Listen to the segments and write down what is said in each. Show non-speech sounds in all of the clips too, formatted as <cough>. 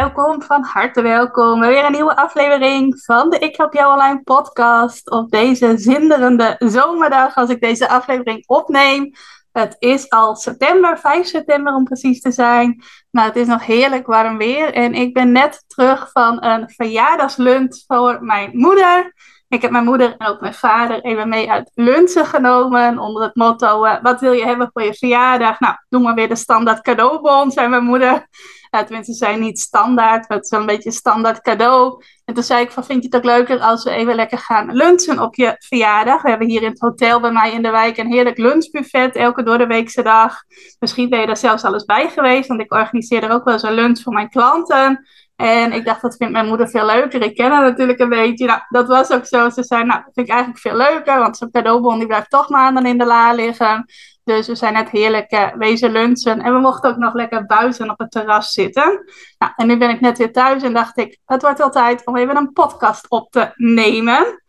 Welkom, van harte welkom. Weer een nieuwe aflevering van de Ik Help Jou Online podcast. Op deze zinderende zomerdag als ik deze aflevering opneem. Het is al september, 5 september om precies te zijn. Maar het is nog heerlijk warm weer. En ik ben net terug van een verjaardagslunch voor mijn moeder. Ik heb mijn moeder en ook mijn vader even mee uit lunchen genomen. Onder het motto: uh, Wat wil je hebben voor je verjaardag? Nou, doe maar weer de standaard cadeaubon, zei mijn moeder. Uh, tenminste, zijn niet standaard, maar het is wel een beetje standaard cadeau. En toen zei ik: van, Vind je het ook leuker als we even lekker gaan lunchen op je verjaardag? We hebben hier in het hotel bij mij in de wijk een heerlijk lunchbuffet elke door de weekse dag. Misschien ben je daar zelfs al eens bij geweest, want ik organiseer er ook wel eens een lunch voor mijn klanten. En ik dacht, dat vindt mijn moeder veel leuker. Ik ken haar natuurlijk een beetje. Nou, dat was ook zo. Ze zei, nou, dat vind ik eigenlijk veel leuker. Want zo'n cadeaubon die blijft toch maanden in de la liggen. Dus we zijn net heerlijk uh, wezen lunchen. En we mochten ook nog lekker buiten op het terras zitten. Nou, en nu ben ik net weer thuis en dacht ik, het wordt wel tijd om even een podcast op te nemen.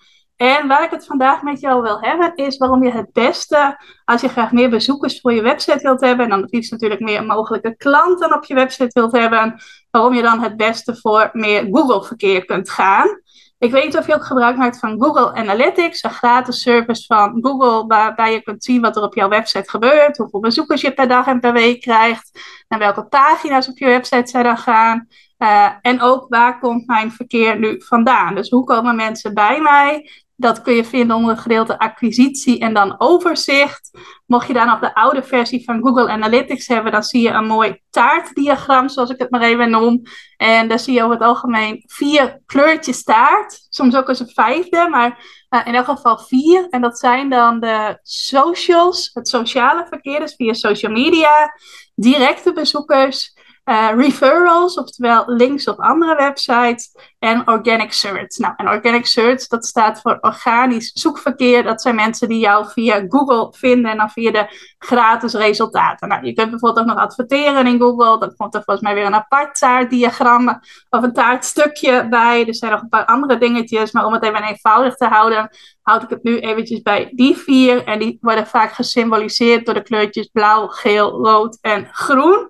En waar ik het vandaag met jou wil hebben, is waarom je het beste, als je graag meer bezoekers voor je website wilt hebben, en dan het liefst natuurlijk meer mogelijke klanten op je website wilt hebben, waarom je dan het beste voor meer Google-verkeer kunt gaan. Ik weet niet of je ook gebruik maakt van Google Analytics, een gratis service van Google, waarbij je kunt zien wat er op jouw website gebeurt, hoeveel bezoekers je per dag en per week krijgt, naar welke pagina's op je website zij dan gaan. Uh, en ook waar komt mijn verkeer nu vandaan? Dus hoe komen mensen bij mij? Dat kun je vinden onder het gedeelte acquisitie en dan overzicht. Mocht je dan nog de oude versie van Google Analytics hebben, dan zie je een mooi taartdiagram, zoals ik het maar even noem. En daar zie je over het algemeen vier kleurtjes taart. Soms ook eens een vijfde, maar uh, in elk geval vier. En dat zijn dan de socials, het sociale verkeer, dus via social media, directe bezoekers uh, referrals, oftewel links op andere websites, en organic search. Nou, en organic search, dat staat voor organisch zoekverkeer. Dat zijn mensen die jou via Google vinden en dan via de gratis resultaten. Nou, je kunt bijvoorbeeld ook nog adverteren in Google. Dan komt er volgens mij weer een apart taartdiagram of een taartstukje bij. Er zijn nog een paar andere dingetjes, maar om het even eenvoudig te houden, houd ik het nu eventjes bij die vier. En die worden vaak gesymboliseerd door de kleurtjes blauw, geel, rood en groen.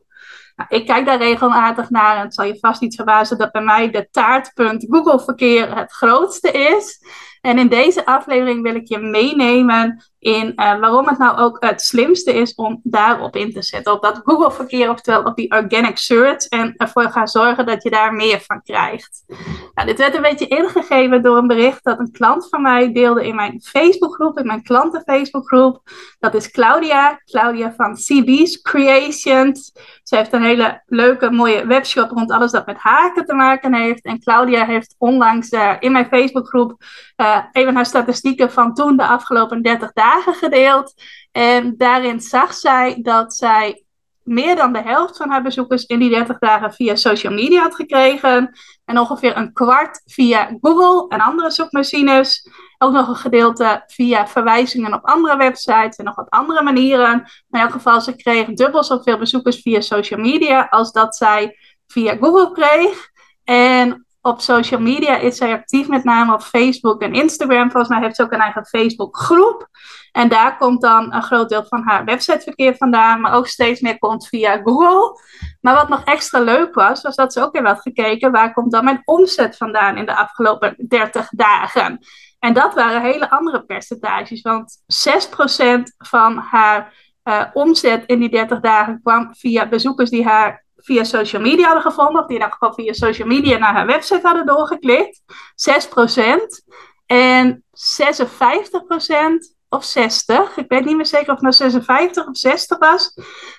Nou, ik kijk daar regelmatig naar en het zal je vast niet verbazen dat bij mij de taartpunt Google verkeer het grootste is. En in deze aflevering wil ik je meenemen in uh, waarom het nou ook het slimste is om daarop in te zetten. Op dat Google verkeer, oftewel op die organic search. En ervoor gaan zorgen dat je daar meer van krijgt. Nou, dit werd een beetje ingegeven door een bericht dat een klant van mij deelde in mijn Facebookgroep, in mijn klanten Facebookgroep. Dat is Claudia, Claudia van CB's Creations. Ze heeft een hele leuke, mooie webshop rond alles dat met haken te maken heeft. En Claudia heeft onlangs uh, in mijn Facebookgroep uh, even haar statistieken van toen de afgelopen 30 dagen gedeeld. En daarin zag zij dat zij meer dan de helft van haar bezoekers in die 30 dagen via social media had gekregen. En ongeveer een kwart via Google en andere zoekmachines. Ook nog een gedeelte via verwijzingen op andere websites en nog op andere manieren. Maar in elk geval, ze kreeg dubbel zoveel bezoekers via social media als dat zij via Google kreeg. En op social media is zij actief, met name op Facebook en Instagram. Volgens mij heeft ze ook een eigen Facebook-groep. En daar komt dan een groot deel van haar websiteverkeer vandaan, maar ook steeds meer komt via Google. Maar wat nog extra leuk was, was dat ze ook weer had gekeken waar komt dan mijn omzet vandaan in de afgelopen 30 dagen. En dat waren hele andere percentages, want 6% van haar uh, omzet in die 30 dagen kwam via bezoekers die haar via social media hadden gevonden, of die in elk geval via social media naar haar website hadden doorgeklikt. 6%. En 56% of 60, ik weet niet meer zeker of het nou 56 of 60 was,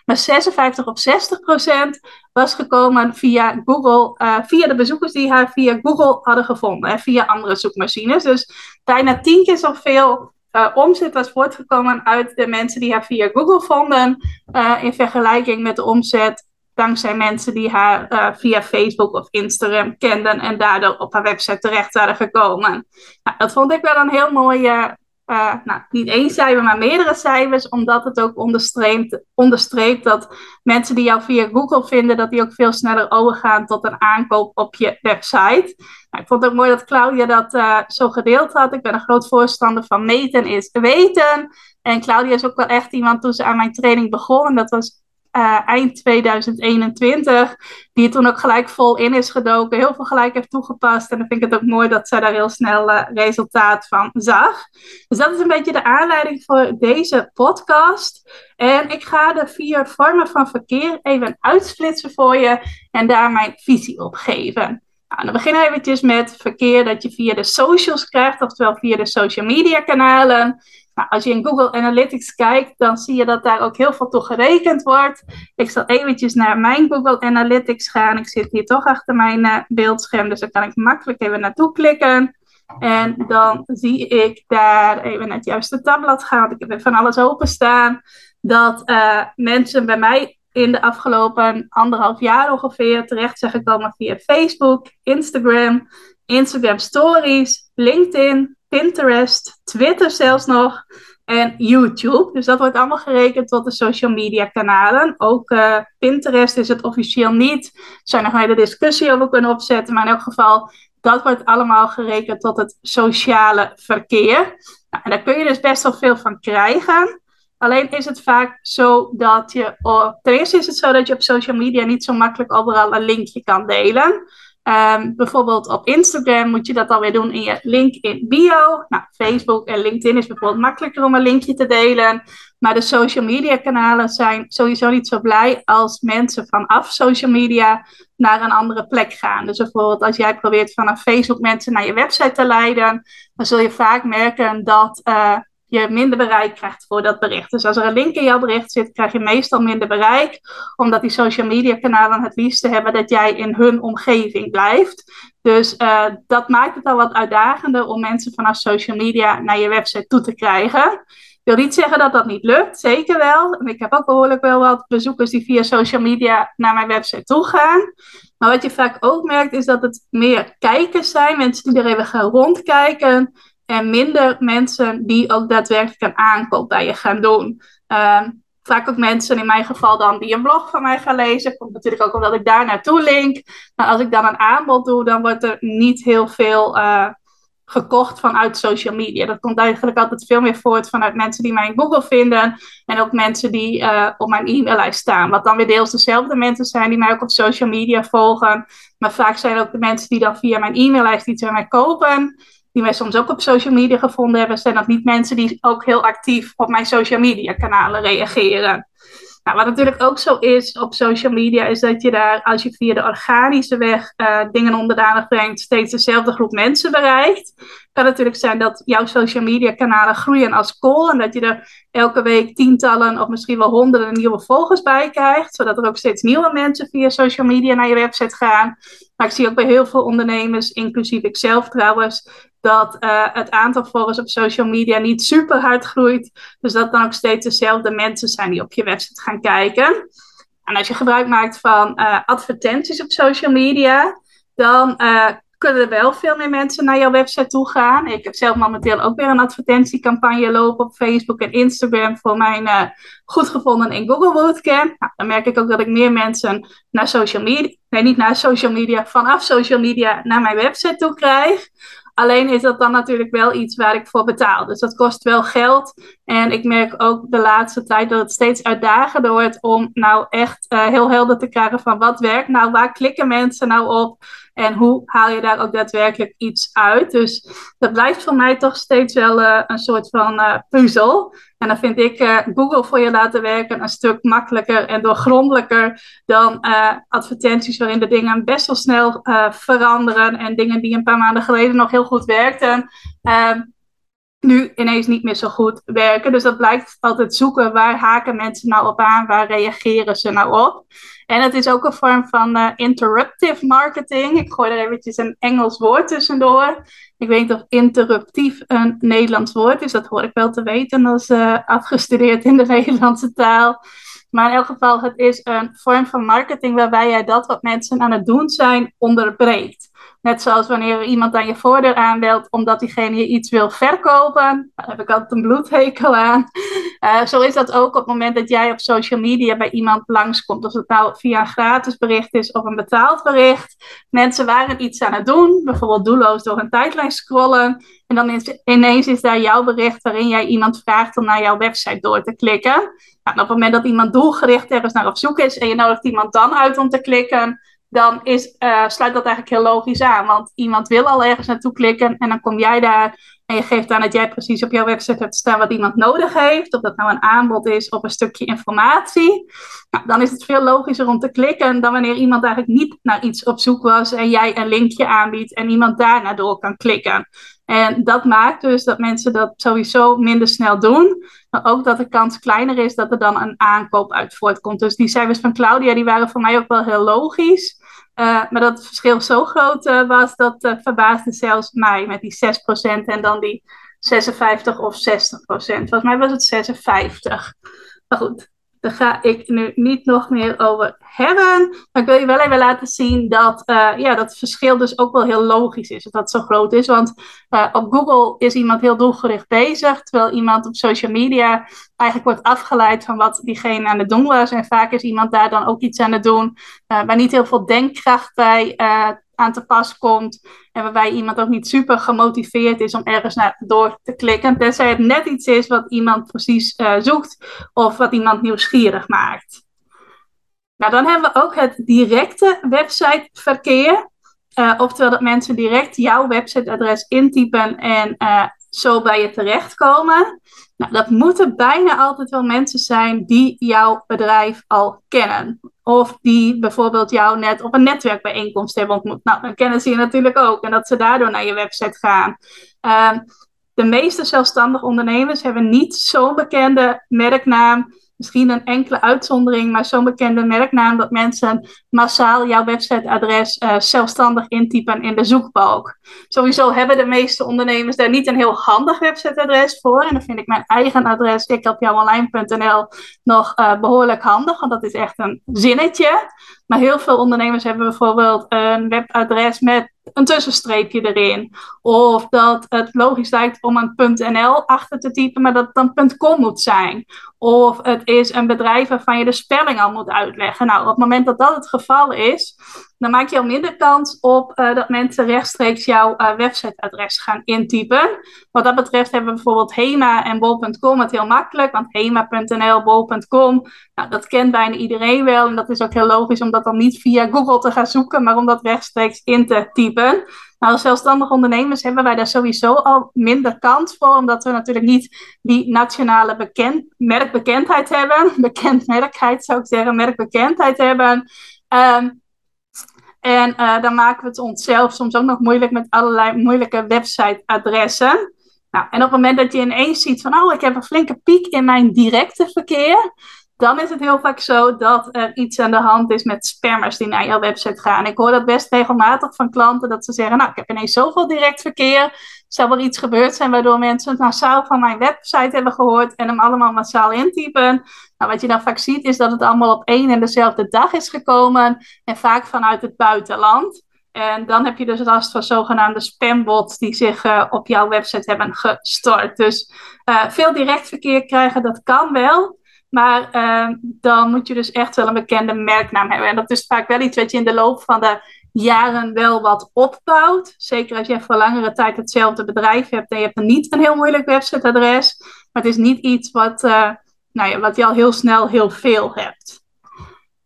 maar 56 of 60 procent was gekomen via Google, uh, via de bezoekers die haar via Google hadden gevonden, en via andere zoekmachines. Dus bijna tien keer zoveel uh, omzet was voortgekomen uit de mensen die haar via Google vonden, uh, in vergelijking met de omzet dankzij mensen die haar uh, via Facebook of Instagram kenden en daardoor op haar website terecht waren gekomen. Nou, dat vond ik wel een heel mooie, uh, nou, niet één cijfer, maar meerdere cijfers, omdat het ook onderstreept, onderstreept dat mensen die jou via Google vinden, dat die ook veel sneller overgaan tot een aankoop op je website. Nou, ik vond het ook mooi dat Claudia dat uh, zo gedeeld had. Ik ben een groot voorstander van meten is weten. En Claudia is ook wel echt iemand toen ze aan mijn training begon. En dat was uh, eind 2021, die toen ook gelijk vol in is gedoken, heel veel gelijk heeft toegepast. En dan vind ik het ook mooi dat zij daar heel snel uh, resultaat van zag. Dus dat is een beetje de aanleiding voor deze podcast. En ik ga de vier vormen van verkeer even uitsplitsen voor je en daar mijn visie op geven. Nou, dan beginnen we eventjes met verkeer dat je via de socials krijgt, oftewel via de social media kanalen. Nou, als je in Google Analytics kijkt, dan zie je dat daar ook heel veel toe gerekend wordt. Ik zal eventjes naar mijn Google Analytics gaan. Ik zit hier toch achter mijn uh, beeldscherm, dus daar kan ik makkelijk even naartoe klikken. En dan zie ik daar even naar het juiste tabblad gaan, want ik heb van alles openstaan. Dat uh, mensen bij mij in de afgelopen anderhalf jaar ongeveer terecht zijn gekomen via Facebook, Instagram, Instagram Stories, LinkedIn, Pinterest, Twitter zelfs nog en YouTube. Dus dat wordt allemaal gerekend tot de social media kanalen. Ook uh, Pinterest is het officieel niet. Er zijn nog hele discussie over kunnen opzetten, maar in elk geval, dat wordt allemaal gerekend tot het sociale verkeer. Nou, en daar kun je dus best wel veel van krijgen. Alleen is het vaak zo dat je, ten eerste is het zo dat je op social media niet zo makkelijk overal een linkje kan delen. Um, bijvoorbeeld op Instagram moet je dat alweer doen in je link in bio. Nou, Facebook en LinkedIn is bijvoorbeeld makkelijker om een linkje te delen. Maar de social media kanalen zijn sowieso niet zo blij als mensen vanaf social media naar een andere plek gaan. Dus bijvoorbeeld als jij probeert vanaf Facebook mensen naar je website te leiden, dan zul je vaak merken dat uh, je minder bereik krijgt voor dat bericht. Dus als er een link in jouw bericht zit, krijg je meestal minder bereik, omdat die social media kanalen het liefste hebben dat jij in hun omgeving blijft. Dus uh, dat maakt het al wat uitdagender om mensen vanaf social media naar je website toe te krijgen. Ik wil niet zeggen dat dat niet lukt, zeker wel. Ik heb ook behoorlijk wel wat bezoekers die via social media naar mijn website toe gaan. Maar wat je vaak ook merkt is dat het meer kijkers zijn, mensen die er even gaan rondkijken, en minder mensen die ook daadwerkelijk een aankoop bij je gaan doen. Uh, vaak ook mensen, in mijn geval dan, die een blog van mij gaan lezen. Komt natuurlijk ook omdat ik daar naartoe link. Maar als ik dan een aanbod doe, dan wordt er niet heel veel uh, gekocht vanuit social media. Dat komt eigenlijk altijd veel meer voort vanuit mensen die mij in Google vinden. En ook mensen die uh, op mijn e-maillijst staan. Wat dan weer deels dezelfde mensen zijn die mij ook op social media volgen. Maar vaak zijn ook de mensen die dan via mijn e-maillijst iets bij mij kopen die mij soms ook op social media gevonden hebben, zijn dat niet mensen die ook heel actief op mijn social media kanalen reageren. Nou, wat natuurlijk ook zo is op social media, is dat je daar, als je via de organische weg uh, dingen onder de aandacht brengt, steeds dezelfde groep mensen bereikt. Het kan natuurlijk zijn dat jouw social media kanalen groeien als kool en dat je er elke week tientallen of misschien wel honderden nieuwe volgers bij krijgt, zodat er ook steeds nieuwe mensen via social media naar je website gaan. Maar ik zie ook bij heel veel ondernemers, inclusief ikzelf trouwens, dat uh, het aantal volgers op social media niet super hard groeit. Dus dat dan ook steeds dezelfde mensen zijn die op je website gaan kijken. En als je gebruik maakt van uh, advertenties op social media, dan uh, kunnen er wel veel meer mensen naar jouw website toe gaan. Ik heb zelf momenteel ook weer een advertentiecampagne lopen op Facebook en Instagram voor mijn uh, goed gevonden in Google Bootcamp. Nou, dan merk ik ook dat ik meer mensen naar social media, nee niet naar social media, vanaf social media naar mijn website toe krijg. Alleen is dat dan natuurlijk wel iets waar ik voor betaal. Dus dat kost wel geld. En ik merk ook de laatste tijd dat het steeds uitdagender wordt om nou echt uh, heel helder te krijgen van wat werkt. Nou, waar klikken mensen nou op? En hoe haal je daar ook daadwerkelijk iets uit? Dus dat blijft voor mij toch steeds wel uh, een soort van uh, puzzel. En dan vind ik Google voor je laten werken een stuk makkelijker en doorgrondelijker dan advertenties waarin de dingen best wel snel veranderen en dingen die een paar maanden geleden nog heel goed werkten ehm, nu ineens niet meer zo goed werken. Dus dat blijkt altijd zoeken waar haken mensen nou op aan, waar reageren ze nou op. En het is ook een vorm van uh, interruptive marketing. Ik gooi er eventjes een Engels woord tussendoor. Ik weet niet of interruptief een Nederlands woord is. Dat hoor ik wel te weten als uh, afgestudeerd in de <laughs> Nederlandse taal. Maar in elk geval, het is een vorm van marketing waarbij jij dat wat mensen aan het doen zijn onderbreekt. Net zoals wanneer iemand aan je voordeur aanbelt omdat diegene je iets wil verkopen. Daar heb ik altijd een bloedhekel aan. Uh, zo is dat ook op het moment dat jij op social media bij iemand langskomt. Of het nou via een gratis bericht is of een betaald bericht. Mensen waren iets aan het doen, bijvoorbeeld doelloos door een tijdlijn scrollen. En dan is, ineens is daar jouw bericht waarin jij iemand vraagt om naar jouw website door te klikken. Nou, op het moment dat iemand doelgericht ergens naar op zoek is en je nodigt iemand dan uit om te klikken, dan is, uh, sluit dat eigenlijk heel logisch aan. Want iemand wil al ergens naartoe klikken en dan kom jij daar en je geeft aan dat jij precies op jouw website hebt staan wat iemand nodig heeft. Of dat nou een aanbod is of een stukje informatie. Nou, dan is het veel logischer om te klikken dan wanneer iemand eigenlijk niet naar iets op zoek was en jij een linkje aanbiedt en iemand daarna door kan klikken. En dat maakt dus dat mensen dat sowieso minder snel doen. Maar ook dat de kans kleiner is dat er dan een aankoop uit voortkomt. Dus die cijfers van Claudia die waren voor mij ook wel heel logisch. Uh, maar dat het verschil zo groot uh, was, dat uh, verbaasde zelfs mij met die 6% en dan die 56 of 60%. Volgens mij was het 56. Maar goed, daar ga ik nu niet nog meer over hebben. Maar ik wil je wel even laten zien dat, uh, ja, dat verschil dus ook wel heel logisch is. Dat het zo groot is. Want uh, op Google is iemand heel doelgericht bezig. Terwijl iemand op social media eigenlijk wordt afgeleid van wat diegene aan het doen was. En vaak is iemand daar dan ook iets aan het doen. Uh, waar niet heel veel denkkracht bij aan te pas komt. En waarbij iemand ook niet super gemotiveerd is om ergens naar door te klikken. Tenzij het net iets is wat iemand precies uh, zoekt of wat iemand nieuwsgierig maakt. Nou, dan hebben we ook het directe websiteverkeer. Uh, oftewel dat mensen direct jouw websiteadres intypen en uh, zo bij je terechtkomen. Nou, dat moeten bijna altijd wel mensen zijn die jouw bedrijf al kennen. Of die bijvoorbeeld jou net op een netwerkbijeenkomst hebben ontmoet. Nou, dan kennen ze je natuurlijk ook. En dat ze daardoor naar je website gaan. Uh, de meeste zelfstandige ondernemers hebben niet zo'n bekende merknaam misschien een enkele uitzondering, maar zo'n bekende merknaam dat mensen massaal jouw websiteadres uh, zelfstandig intypen in de zoekbalk. Sowieso hebben de meeste ondernemers daar niet een heel handig websiteadres voor. En dan vind ik mijn eigen adres, ikhelpjouonline.nl, nog uh, behoorlijk handig, want dat is echt een zinnetje. Maar heel veel ondernemers hebben bijvoorbeeld een webadres met een tussenstreepje erin. Of dat het logisch lijkt om een .nl achter te typen, maar dat het dan .com moet zijn. Of het is een bedrijf waarvan je de spelling al moet uitleggen. Nou, op het moment dat dat het geval is, dan maak je al minder kans op uh, dat mensen rechtstreeks jouw uh, websiteadres gaan intypen. Wat dat betreft hebben we bijvoorbeeld Hema en bol.com het heel makkelijk, want hema.nl, bol.com, nou, dat kent bijna iedereen wel. En dat is ook heel logisch om dat dan niet via Google te gaan zoeken, maar om dat rechtstreeks in te typen. Nou, als zelfstandige ondernemers hebben wij daar sowieso al minder kans voor, omdat we natuurlijk niet die nationale bekend, merkbekendheid hebben. <laughs> Bekendmerkheid zou ik zeggen, merkbekendheid hebben. Um, en uh, dan maken we het onszelf soms ook nog moeilijk met allerlei moeilijke websiteadressen. Nou, en op het moment dat je ineens ziet van, oh, ik heb een flinke piek in mijn directe verkeer, dan is het heel vaak zo dat er iets aan de hand is met spammers die naar jouw website gaan. Ik hoor dat best regelmatig van klanten dat ze zeggen, nou, ik heb ineens zoveel direct verkeer. Zou er iets gebeurd zijn waardoor mensen massaal van mijn website hebben gehoord en hem allemaal massaal intypen? Nou, wat je dan vaak ziet is dat het allemaal op één en dezelfde dag is gekomen en vaak vanuit het buitenland. En dan heb je dus last van zogenaamde spambots die zich uh, op jouw website hebben gestort. Dus uh, veel direct verkeer krijgen, dat kan wel. Maar uh, dan moet je dus echt wel een bekende merknaam hebben. En dat is vaak wel iets wat je in de loop van de jaren wel wat opbouwt. Zeker als je voor langere tijd hetzelfde bedrijf hebt en je hebt dan niet een heel moeilijk websiteadres. Maar het is niet iets wat, uh, nou ja, wat je al heel snel heel veel hebt.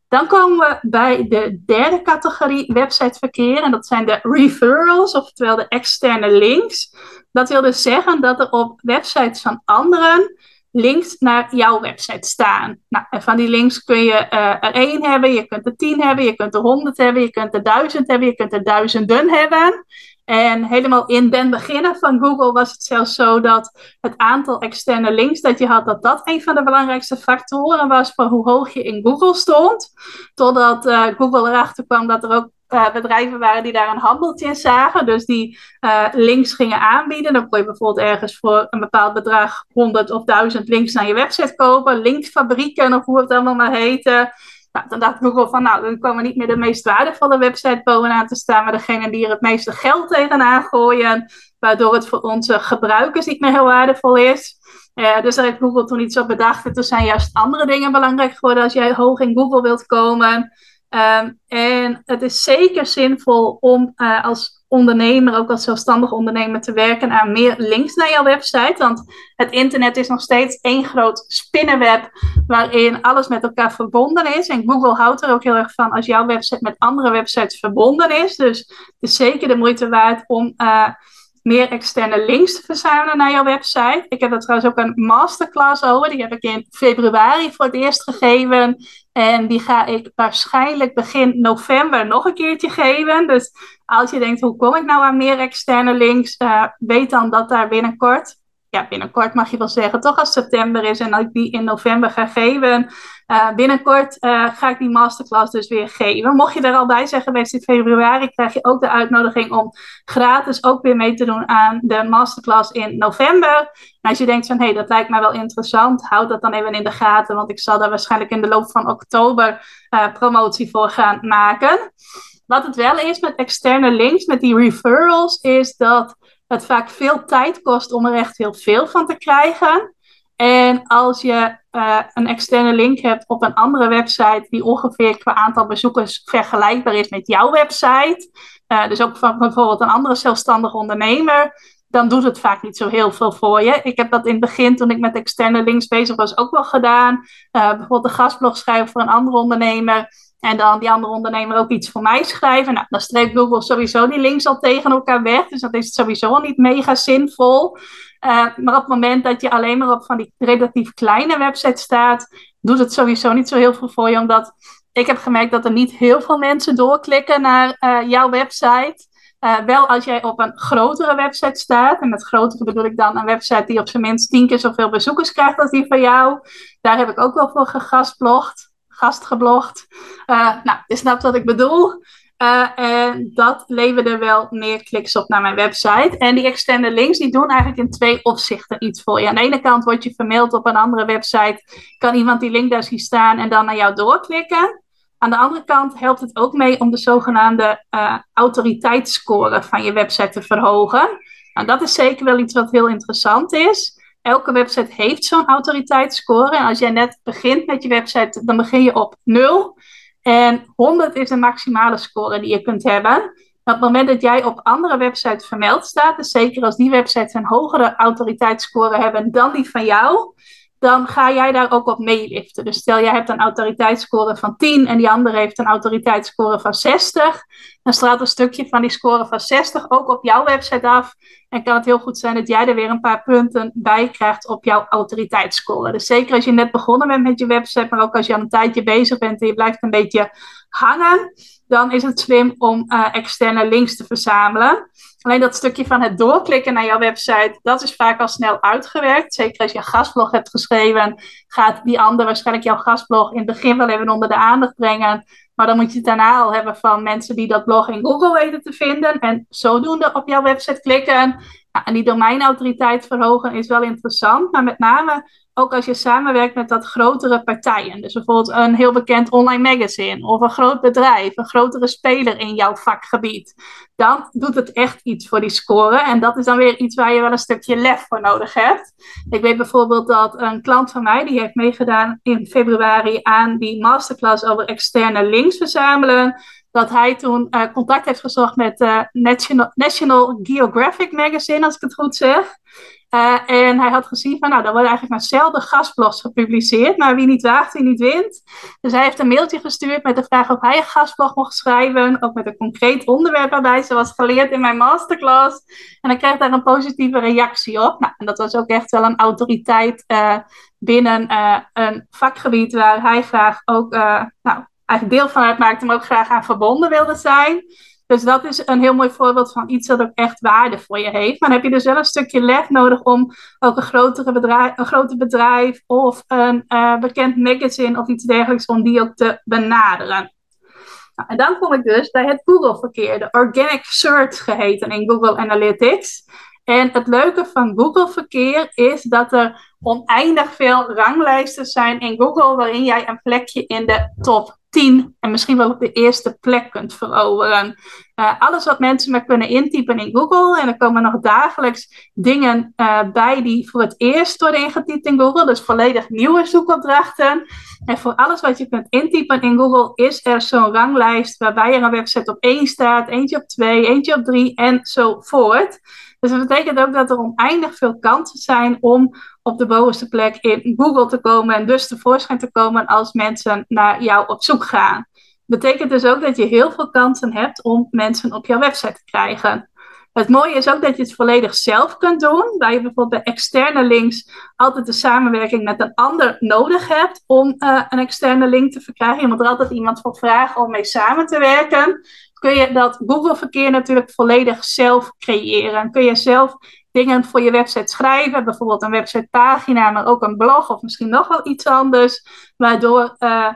Dan komen we bij de derde categorie websiteverkeer. En dat zijn de referrals, oftewel de externe links. Dat wil dus zeggen dat er op websites van anderen links naar jouw website staan. Nou, en van die links kun je uh, er één hebben, je kunt er tien hebben, je kunt er honderd hebben, je kunt er duizend hebben, je kunt er duizenden hebben. En helemaal in den beginnen van Google was het zelfs zo dat het aantal externe links dat je had, dat dat een van de belangrijkste factoren was voor hoe hoog je in Google stond. Totdat uh, Google erachter kwam dat er ook uh, bedrijven waren die daar een handeltje in zagen. Dus die uh, links gingen aanbieden. Dan kon je bijvoorbeeld ergens voor een bepaald bedrag 100 of 1000 links naar je website kopen. Linkfabrieken of hoe het allemaal maar heette. Nou, dan dacht Google van, nou, dan komen niet meer de meest waardevolle website bovenaan te staan, maar degene die er het meeste geld tegenaan gooien, waardoor het voor onze gebruikers niet meer heel waardevol is. Uh, dus daar heeft Google toen iets op bedacht. Toen zijn juist andere dingen belangrijk geworden als jij hoog in Google wilt komen. Um, en het is zeker zinvol om uh, als ondernemer, ook als zelfstandig ondernemer, te werken aan meer links naar jouw website. Want het internet is nog steeds één groot spinnenweb waarin alles met elkaar verbonden is. En Google houdt er ook heel erg van als jouw website met andere websites verbonden is. Dus het is zeker de moeite waard om. Uh, meer externe links te verzamelen naar jouw website. Ik heb er trouwens ook een masterclass over. Die heb ik in februari voor het eerst gegeven. En die ga ik waarschijnlijk begin november nog een keertje geven. Dus als je denkt, hoe kom ik nou aan meer externe links? Uh, weet dan dat daar binnenkort binnenkort mag je wel zeggen, toch als september is en dat ik die in november ga geven. Uh, binnenkort uh, ga ik die masterclass dus weer geven. Mocht je er al bij zijn geweest in februari, krijg je ook de uitnodiging om gratis ook weer mee te doen aan de masterclass in november. En als je denkt van, hé, hey, dat lijkt mij wel interessant, houd dat dan even in de gaten, want ik zal daar waarschijnlijk in de loop van oktober uh, promotie voor gaan maken. Wat het wel is met externe links, met die referrals, is dat het vaak veel tijd kost om er echt heel veel van te krijgen. En als je uh, een externe link hebt op een andere website die ongeveer qua aantal bezoekers vergelijkbaar is met jouw website, uh, dus ook van bijvoorbeeld een andere zelfstandig ondernemer, dan doet het vaak niet zo heel veel voor je. Ik heb dat in het begin, toen ik met externe links bezig was, ook wel gedaan. Uh, bijvoorbeeld een gastblog schrijven voor een andere ondernemer. En dan die andere ondernemer ook iets voor mij schrijven. Nou, dan streept Google sowieso die links al tegen elkaar weg. Dus dat is sowieso al niet mega zinvol. Uh, maar op het moment dat je alleen maar op van die relatief kleine websites staat, doet het sowieso niet zo heel veel voor je. Omdat ik heb gemerkt dat er niet heel veel mensen doorklikken naar uh, jouw website. Uh, wel als jij op een grotere website staat, en met grotere bedoel ik dan een website die op zijn minst tien keer zoveel bezoekers krijgt als die van jou. Daar heb ik ook wel voor gegastblogd gastgeblogd. Uh, nou, je snapt wat ik bedoel. Uh, en dat leverde wel meer kliks op naar mijn website. En die externe links die doen eigenlijk in twee opzichten iets voor je. Aan de ene kant word je vermaild op een andere website. Kan iemand die link daar zien staan en dan naar jou doorklikken. Aan de andere kant helpt het ook mee om de zogenaamde uh, autoriteitsscore van je website te verhogen. Nou, dat is zeker wel iets wat heel interessant is elke website heeft zo'n autoriteitsscore. En als jij net begint met je website, dan begin je op 0. En 100 is de maximale score die je kunt hebben. Op het moment dat jij op andere websites vermeld staat, dus zeker als die websites een hogere autoriteitsscore hebben dan die van jou, dan ga jij daar ook op meeliften. Dus stel jij hebt een autoriteitsscore van 10 en die andere heeft een autoriteitsscore van 60, dan straalt een stukje van die score van 60 ook op jouw website af. En kan het heel goed zijn dat jij er weer een paar punten bij krijgt op jouw autoriteitsscore. Dus zeker als je net begonnen bent met je website, maar ook als je al een tijdje bezig bent en je blijft een beetje hangen, dan is het slim om uh, externe links te verzamelen. Alleen dat stukje van het doorklikken naar jouw website, dat is vaak al snel uitgewerkt. Zeker als je een gastblog hebt geschreven, gaat die ander waarschijnlijk jouw gastblog in het begin wel even onder de aandacht brengen. Maar dan moet je het daarna al hebben van mensen die dat blog in Google weten te vinden. En zodoende op jouw website klikken. En die domeinautoriteit verhogen is wel interessant. Maar met name ook als je samenwerkt met wat grotere partijen. Dus bijvoorbeeld een heel bekend online magazine of een groot bedrijf, een grotere speler in jouw vakgebied. Dan doet het echt iets voor die score. En dat is dan weer iets waar je wel een stukje lef voor nodig hebt. Ik weet bijvoorbeeld dat een klant van mij, die heeft meegedaan in februari aan die masterclass over externe links verzamelen dat hij toen uh, contact heeft gezocht met uh, National, Geographic Magazine, als ik het goed zeg. Uh, en hij had gezien van, nou, dan worden eigenlijk maar zelden gastblogs gepubliceerd, maar wie niet waagt, wie niet wint. Dus hij heeft een mailtje gestuurd met de vraag of hij een gastblog mocht schrijven, ook met een concreet onderwerp waarbij, zoals geleerd in mijn masterclass. En hij kreeg daar een positieve reactie op. Nou, en dat was ook echt wel een autoriteit binnen een vakgebied waar hij graag ook, nou, eigenlijk deel van uitmaakte, maar ook graag aan verbonden wilde zijn. Dus dat is een heel mooi voorbeeld van iets dat ook echt waarde voor je heeft. Maar dan heb je dus wel een stukje lef nodig om ook een, grotere bedrijf, een groter bedrijf of een uh, bekend magazine of iets dergelijks, om die ook te benaderen. Nou, en dan kom ik dus bij het Google-verkeer, de organic search geheten in Google Analytics. En het leuke van Google-verkeer is dat er oneindig veel ranglijsten zijn in Google waarin jij een plekje in de top 10 en misschien wel op de eerste plek kunt veroveren. Uh, alles wat mensen maar kunnen intypen in Google. En er komen nog dagelijks dingen uh, bij die voor het eerst worden ingetypt in Google. Dus volledig nieuwe zoekopdrachten. En voor alles wat je kunt intypen in Google is er zo'n ranglijst waarbij er een website op 1 staat, eentje op 2, eentje op 3 enzovoort. Dus dat betekent ook dat er oneindig veel kansen zijn om op de bovenste plek in Google te komen en dus tevoorschijn te komen als mensen naar jou op zoek gaan. Betekent dus ook dat je heel veel kansen hebt om mensen op jouw website te krijgen. Het mooie is ook dat je het volledig zelf kunt doen. Waar je bijvoorbeeld bij externe links altijd de samenwerking met een ander nodig hebt om uh, een externe link te verkrijgen. Je moet er altijd iemand voor vragen om mee samen te werken. Kun je dat Google-verkeer natuurlijk volledig zelf creëren. Kun je zelf dingen voor je website schrijven, bijvoorbeeld een websitepagina, maar ook een blog of misschien nog wel iets anders, waardoor uh,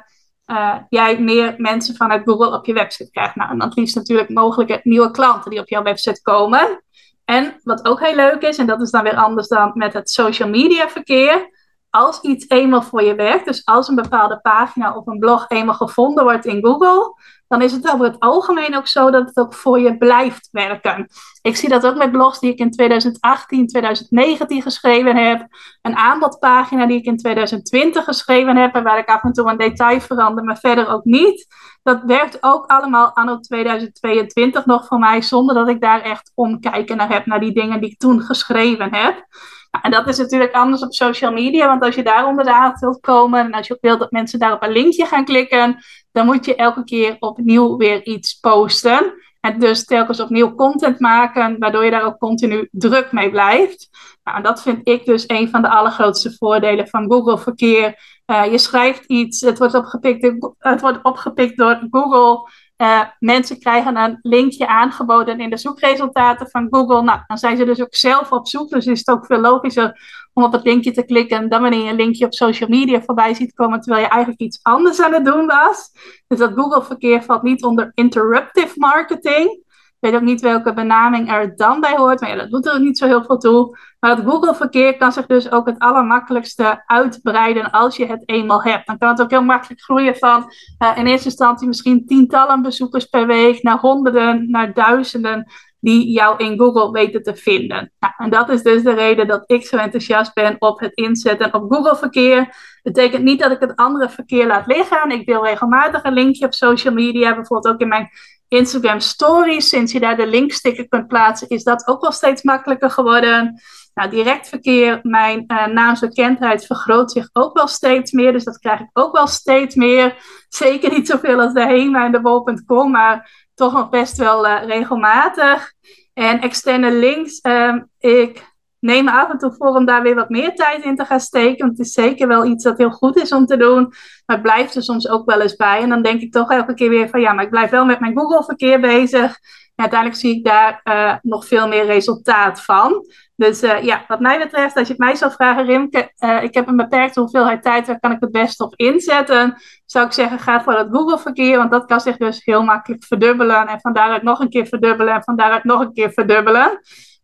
uh, jij meer mensen vanuit Google op je website krijgt. Nou, en dan liefst natuurlijk mogelijke nieuwe klanten die op jouw website komen. En wat ook heel leuk is, en dat is dan weer anders dan met het social media verkeer. Als iets eenmaal voor je werkt, dus als een bepaalde pagina of een blog eenmaal gevonden wordt in Google, dan is het over het algemeen ook zo dat het ook voor je blijft werken. Ik zie dat ook met blogs die ik in 2018, 2019 geschreven heb. Een aanbodpagina die ik in 2020 geschreven heb en waar ik af en toe een detail verander, maar verder ook niet. Dat werkt ook allemaal anno 2022 nog voor mij, zonder dat ik daar echt omkijken naar heb, naar die dingen die ik toen geschreven heb. En dat is natuurlijk anders op social media, want als je daar onder de aandacht wilt komen en als je wilt dat mensen daar op een linkje gaan klikken, dan moet je elke keer opnieuw weer iets posten. En dus telkens opnieuw content maken, waardoor je daar ook continu druk mee blijft. Nou, en dat vind ik dus een van de allergrootste voordelen van Google Verkeer. Uh, je schrijft iets, het wordt opgepikt, het wordt opgepikt door Google. Uh, mensen krijgen een linkje aangeboden in de zoekresultaten van Google. Nou, dan zijn ze dus ook zelf op zoek. Dus is het ook veel logischer om op het linkje te klikken dan wanneer je een linkje op social media voorbij ziet komen terwijl je eigenlijk iets anders aan het doen was. Dus dat Google-verkeer valt niet onder interruptive marketing. Weet ook niet welke benaming er dan bij hoort, maar dat doet er niet zo heel veel toe. Maar het Google-verkeer kan zich dus ook het allermakkelijkste uitbreiden als je het eenmaal hebt. Dan kan het ook heel makkelijk groeien van uh, in eerste instantie misschien tientallen bezoekers per week naar honderden, naar duizenden die jou in Google weten te vinden. Nou, en dat is dus de reden dat ik zo enthousiast ben op het inzetten op Google-verkeer. Betekent niet dat ik het andere verkeer laat liggen. Ik deel regelmatig een linkje op social media, bijvoorbeeld ook in mijn Instagram Stories. Sinds je daar de linksticker kunt plaatsen, is dat ook wel steeds makkelijker geworden. Nou, direct verkeer, mijn uh, naamsbekendheid vergroot zich ook wel steeds meer. Dus dat krijg ik ook wel steeds meer. Zeker niet zoveel als de HEMA en de maar toch nog best wel uh, regelmatig. En externe links, um, ik neem af en toe voor om daar weer wat meer tijd in te gaan steken. Want het is zeker wel iets dat heel goed is om te doen. Maar het blijft er soms ook wel eens bij. En dan denk ik toch elke keer weer van ja, maar ik blijf wel met mijn Google-verkeer bezig. Uiteindelijk zie ik daar uh, nog veel meer resultaat van. Dus uh, ja, wat mij betreft, als je het mij zou vragen, Rimke, uh, ik heb een beperkte hoeveelheid tijd, waar kan ik het best op inzetten? Zou ik zeggen, ga voor dat Google-verkeer, want dat kan zich dus heel makkelijk verdubbelen. En van daaruit nog een keer verdubbelen en van daaruit nog een keer verdubbelen.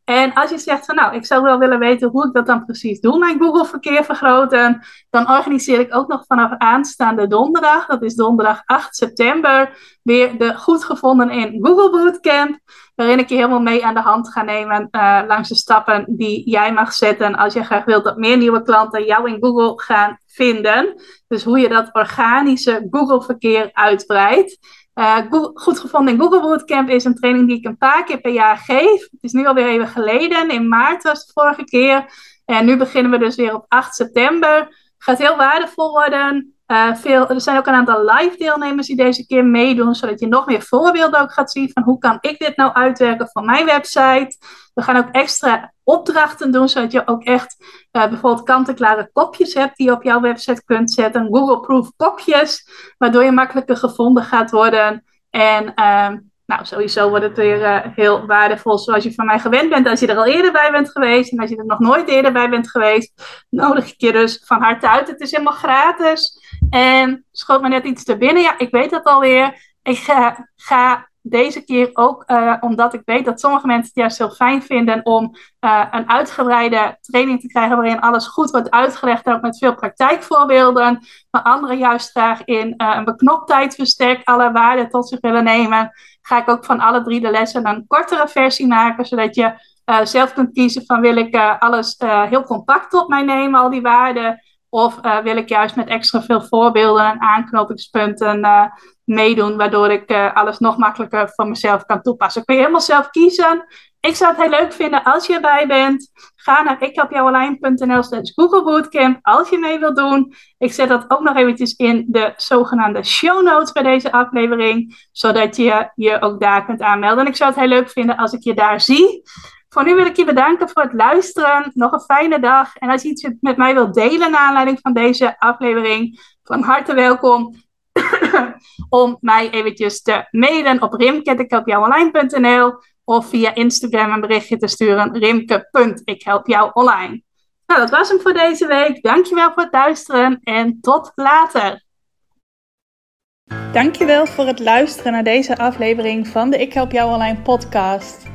En als je zegt van nou, ik zou wel willen weten hoe ik dat dan precies doe, mijn Google-verkeer vergroten, dan organiseer ik ook nog vanaf aanstaande donderdag, dat is donderdag 8 september, weer de goed gevonden in Google Bootcamp, waarin ik je helemaal mee aan de hand ga nemen uh, langs de stappen die jij mag zetten als je graag wilt dat meer nieuwe klanten jou in Google gaan vinden. Dus hoe je dat organische Google-verkeer uitbreidt. Uh, goed gevonden in Google Bootcamp is een training die ik een paar keer per jaar geef. Het is nu alweer even geleden. In maart was het vorige keer. En nu beginnen we dus weer op 8 september. Gaat heel waardevol worden. Veel, er zijn ook een aantal live deelnemers die deze keer meedoen, zodat je nog meer voorbeelden ook gaat zien van hoe kan ik dit nou uitwerken voor mijn website. We gaan ook extra opdrachten doen, zodat je ook echt uh, bijvoorbeeld kant-en-klare kopjes hebt die je op jouw website kunt zetten. Google-proof kopjes, waardoor je makkelijker gevonden gaat worden. En uh, nou, sowieso wordt het weer uh, heel waardevol zoals je van mij gewend bent. Als je er al eerder bij bent geweest en als je er nog nooit eerder bij bent geweest, nodig ik je dus van harte uit. Het is helemaal gratis. En schoot me net iets te binnen. Ja, ik weet dat alweer. Ik ga, deze keer ook, uh, omdat ik weet dat sommige mensen het juist heel fijn vinden om uh, een uitgebreide training te krijgen waarin alles goed wordt uitgelegd, ook met veel praktijkvoorbeelden. Maar anderen juist graag in uh, een beknoptijd verstek alle waarden tot zich willen nemen. Ga ik ook van alle drie de lessen een kortere versie maken, zodat je zelf kunt kiezen van wil ik alles heel compact op mij nemen, al die waarden. Of wil ik juist met extra veel voorbeelden en aanknopingspunten meedoen, waardoor ik uh, alles nog makkelijker voor mezelf kan toepassen. Kun je helemaal zelf kiezen. Ik zou het heel leuk vinden als je erbij bent. Ga naar ikhelpjouonline.nl slash Google Bootcamp als je mee wilt doen. Ik zet dat ook nog eventjes in de zogenaamde show notes bij deze aflevering. Zodat je je ook daar kunt aanmelden. En ik zou het heel leuk vinden als ik je daar zie. Voor nu wil ik je bedanken voor het luisteren. Nog een fijne dag. En als je iets met mij wilt delen naar aanleiding van deze aflevering, van harte welkom. <coughs> om mij eventjes te mailen op rimke.ikhelpjouonline.nl of via Instagram een berichtje te sturen rimke.ikhelpjouonline. Nou, dat was hem voor deze week. Dankjewel voor het luisteren en tot later. Dankjewel voor het luisteren naar deze aflevering van de Ik Help Jou Online podcast.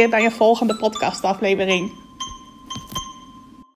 bij je volgende podcastaflevering.